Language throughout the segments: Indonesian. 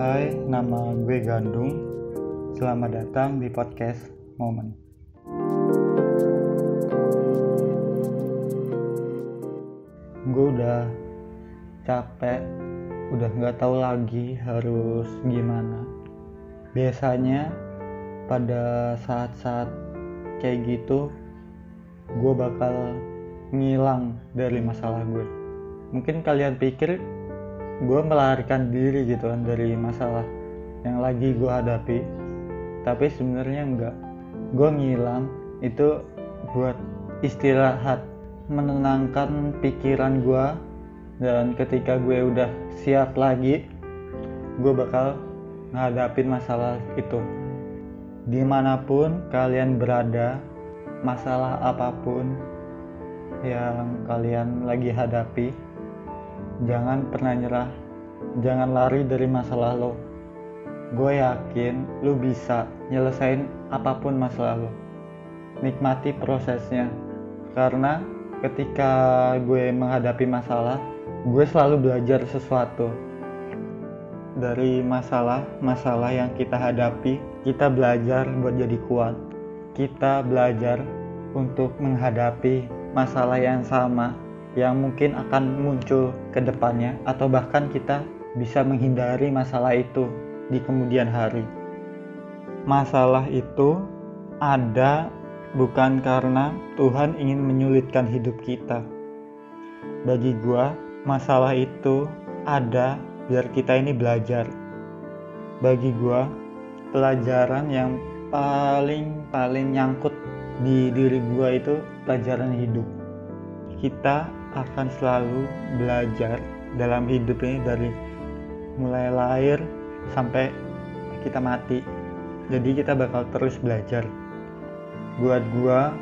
Hai, nama gue Gandung. Selamat datang di podcast Momen. Gue udah capek, udah nggak tahu lagi harus gimana. Biasanya pada saat-saat kayak gitu, gue bakal ngilang dari masalah gue. Mungkin kalian pikir gue melarikan diri gitu kan dari masalah yang lagi gue hadapi. Tapi sebenarnya enggak. Gue ngilang itu buat istirahat menenangkan pikiran gue dan ketika gue udah siap lagi gue bakal ngadapin masalah itu. Di mana pun kalian berada masalah apa pun yang kalian lagi hadapi jangan pernah nyerah. Jangan lari dari masalah lo. Gue yakin lo bisa nyelesain apa pun masalah lo. Nikmati prosesnya. Karena ketika gue menghadapi masalah gue selalu belajar sesuatu. Dari masalah-masalah yang kita hadapi kita belajar buat jadi kuat. Kita belajar untuk menghadapi masalah yang sama yang mungkin akan muncul ke depannya atau bahkan kita bisa menghindari masalah itu di kemudian hari. Masalah itu ada bukan karena Tuhan ingin menyulitkan hidup kita. Bagi gua, masalah itu ada biar kita ini belajar. Bagi gua, pelajaran yang paling paling nyangkut di diri gua itu pelajaran hidup. Kita akan selalu belajar dalam hidup ini dari mulai lahir sampai kita mati. Jadi kita bakal terus belajar. Buat gua,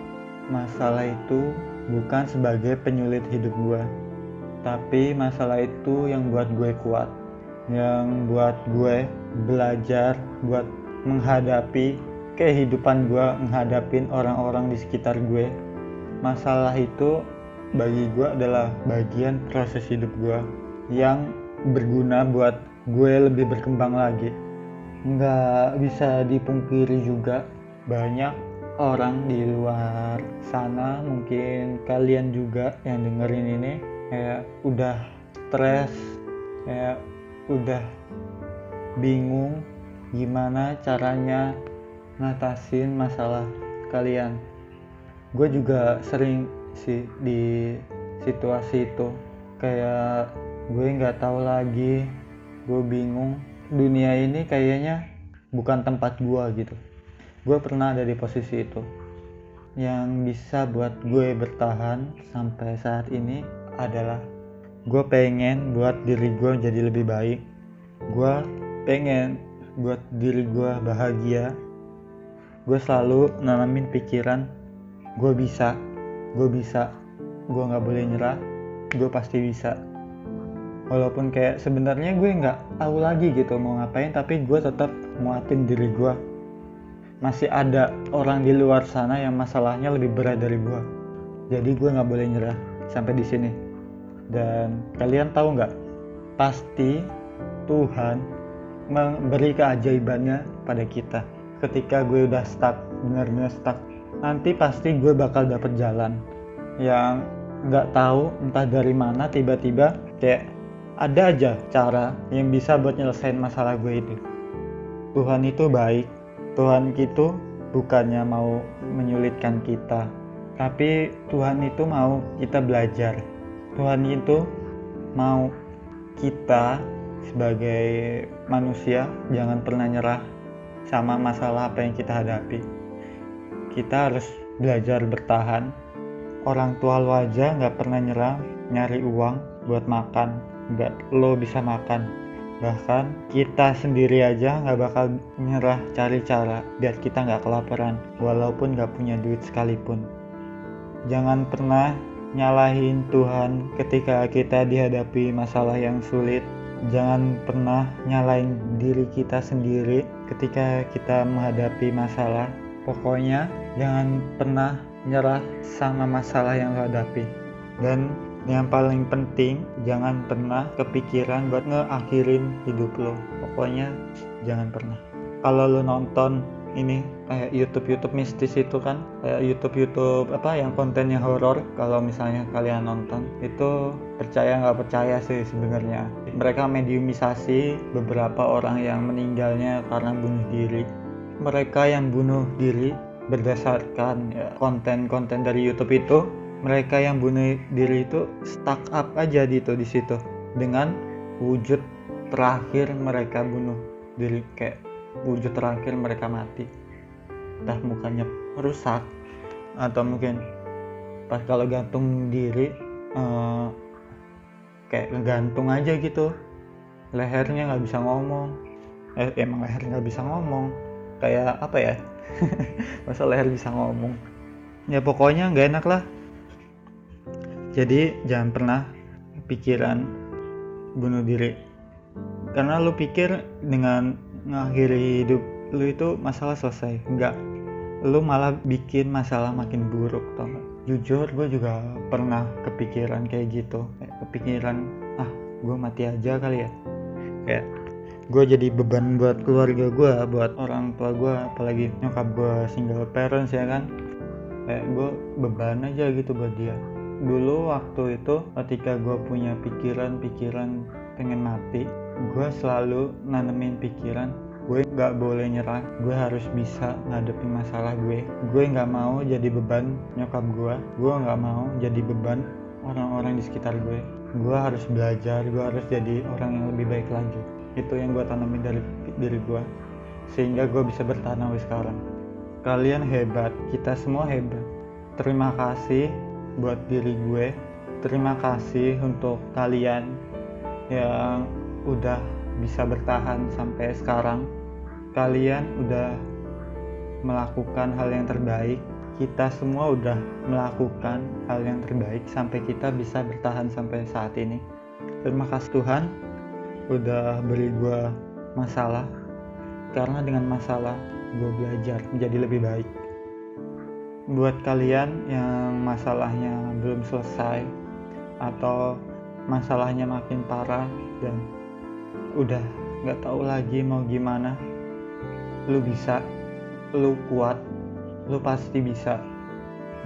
masalah itu bukan sebagai penyulit hidup gua, tapi masalah itu yang buat gue kuat, yang buat gue belajar, buat menghadapi kehidupan gue, menghadapin orang-orang di sekitar gue. Masalah itu bagi gue adalah bagian proses hidup gue yang berguna buat gue lebih berkembang lagi. Nggak bisa dipungkiri juga banyak orang di luar sana mungkin kalian juga yang dengerin ini kayak udah stres kayak udah bingung gimana caranya ngatasin masalah kalian. Gue juga sering sih di situasi itu. Kayak gue nggak tahu lagi. Gue bingung. Dunia ini kayaknya bukan tempat gue gitu. Gue pernah ada di posisi itu. Yang bisa buat gue bertahan sampai saat ini adalah gue pengen buat diri gue jadi lebih baik. Gue pengen buat diri gue bahagia. Gue selalu nanamin pikiran gue bisa gue bisa. Gue nggak boleh nyerah. Gue pasti bisa. Walaupun kayak sebenarnya gue nggak tahu lagi gitu mau ngapain tapi gue tetap muatin diri gue masih ada orang di luar sana yang masalahnya lebih berat dari gue jadi gue nggak boleh nyerah sampai di sini. Dan kalian tahu nggak? Pasti Tuhan memberi keajaibannya pada kita. Ketika gue udah stuck benar-benar stuck nanti pasti gue bakal dapet jalan yang nggak tahu entah dari mana tiba-tiba kayak ada aja cara yang bisa buat nyelesain masalah gue itu Tuhan itu baik. Tuhan itu bukannya mau menyulitkan kita tapi Tuhan itu mau kita belajar. Tuhan itu mau kita sebagai manusia jangan pernah nyerah sama masalah apa yang kita hadapi kita harus belajar bertahan. Orang tua lo aja nggak pernah nyerah nyari uang buat makan. Nggak lo bisa makan. Bahkan kita sendiri aja nggak bakal nyerah cari cara biar kita nggak kelaparan walaupun nggak punya duit sekalipun. Jangan pernah nyalahin Tuhan ketika kita dihadapi masalah yang sulit. Jangan pernah nyalain diri kita sendiri ketika kita menghadapi masalah pokoknya jangan pernah nyerah sama masalah yang lo hadapi. Dan yang paling penting jangan pernah kepikiran buat ngeakhirin hidup lo. Pokoknya jangan pernah. Kalau lo nonton ini kayak YouTube YouTube mistis itu kan kayak YouTube YouTube apa yang kontennya horor kalau misalnya kalian nonton itu percaya nggak percaya sih sebenarnya. Mereka mediumisasi beberapa orang yang meninggalnya karena bunuh diri mereka yang bunuh diri berdasarkan ya, konten-konten dari YouTube itu mereka yang bunuh diri itu stuck up aja gitu di situ. Dengan wujud terakhir mereka bunuh diri kayak wujud terakhir mereka mati. Entah mukanya rusak atau mungkin pas kalau gantung diri uh, kayak gantung aja gitu. Lehernya nggak bisa ngomong. Eh, emang leher nggak bisa ngomong kayak apa ya? Masa leher bisa ngomong. Ya pokoknya nggak enak lah. Jadi jangan pernah pikiran bunuh diri. Karena lu pikir dengan ngakhiri hidup lu itu masalah selesai. Enggak lu malah bikin masalah makin buruk tau gak? jujur gue juga pernah kepikiran kayak gitu. Kepikiran ah gue mati aja kali ya. Kayak gue jadi beban buat keluarga gue buat orang tua gue apalagi nyokap gue single parents ya kan? Kayak gue beban aja gitu buat dia. Dulu waktu itu ketika gue punya pikiran-pikiran pengen mati gue selalu nanemin pikiran gue nggak boleh nyerah gue harus bisa ngadepin masalah gue. Gue nggak mau jadi beban nyokap gue gue nggak mau jadi beban orang-orang di sekitar gue. Gue harus belajar gue harus jadi orang yang lebih baik lagi itu yang gue tanamin dari diri gue sehingga gue bisa bertahan sampai sekarang. Kalian hebat kita semua hebat. Terima kasih buat diri gue. Terima kasih untuk kalian yang udah bisa bertahan sampai sekarang. Kalian udah melakukan hal yang terbaik. Kita semua udah melakukan hal yang terbaik sampai kita bisa bertahan sampai saat ini. Terima kasih Tuhan udah beri gue masalah. Karena dengan masalah gue belajar menjadi lebih baik. Buat kalian yang masalahnya belum selesai atau masalahnya makin parah dan udah nggak tahu lagi mau gimana lu bisa lu kuat lu pasti bisa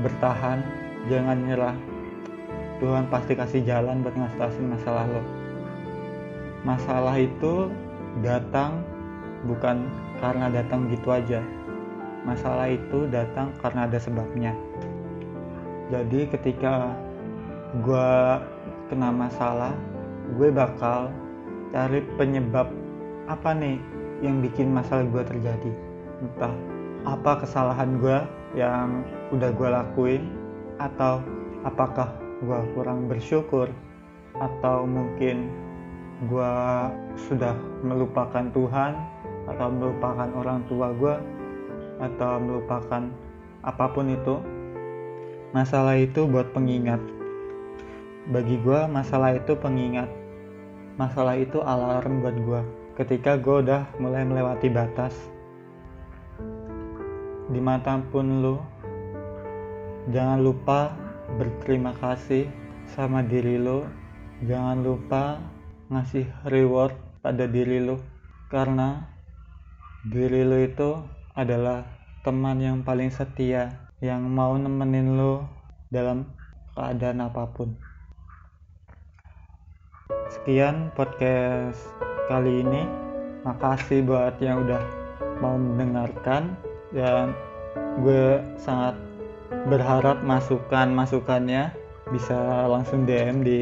bertahan. Jangan nyerah. Tuhan pasti kasih jalan buat ngatasin masalah lo masalah itu datang bukan karena datang gitu aja. Masalah itu datang karena ada sebabnya. Jadi ketika gue kena masalah gue bakal cari penyebab apa nih yang bikin masalah gue terjadi. Entah apa kesalahan gue yang udah gue lakuin atau apakah gue kurang bersyukur atau mungkin gue sudah melupakan Tuhan atau melupakan orang tua gue atau melupakan apa pun itu masalah itu buat pengingat. Bagi gue masalah itu pengingat. Masalah itu alarm buat gue ketika gue udah mulai melewati batas. Di mana pun lo jangan lupa berterima kasih sama diri lo jangan lupa ngasih reward pada diri lo karena diri lo itu adalah teman yang paling setia yang mau nemenin lo dalam keadaan apa pun. Sekian podcast kali ini. Makasih buat yang udah mau mendengarkan. Dan gue sangat berharap masukan masukannya bisa langsung DM di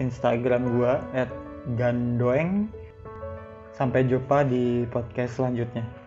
Instagram gue @gandoeng. Sampai jumpa di podcast selanjutnya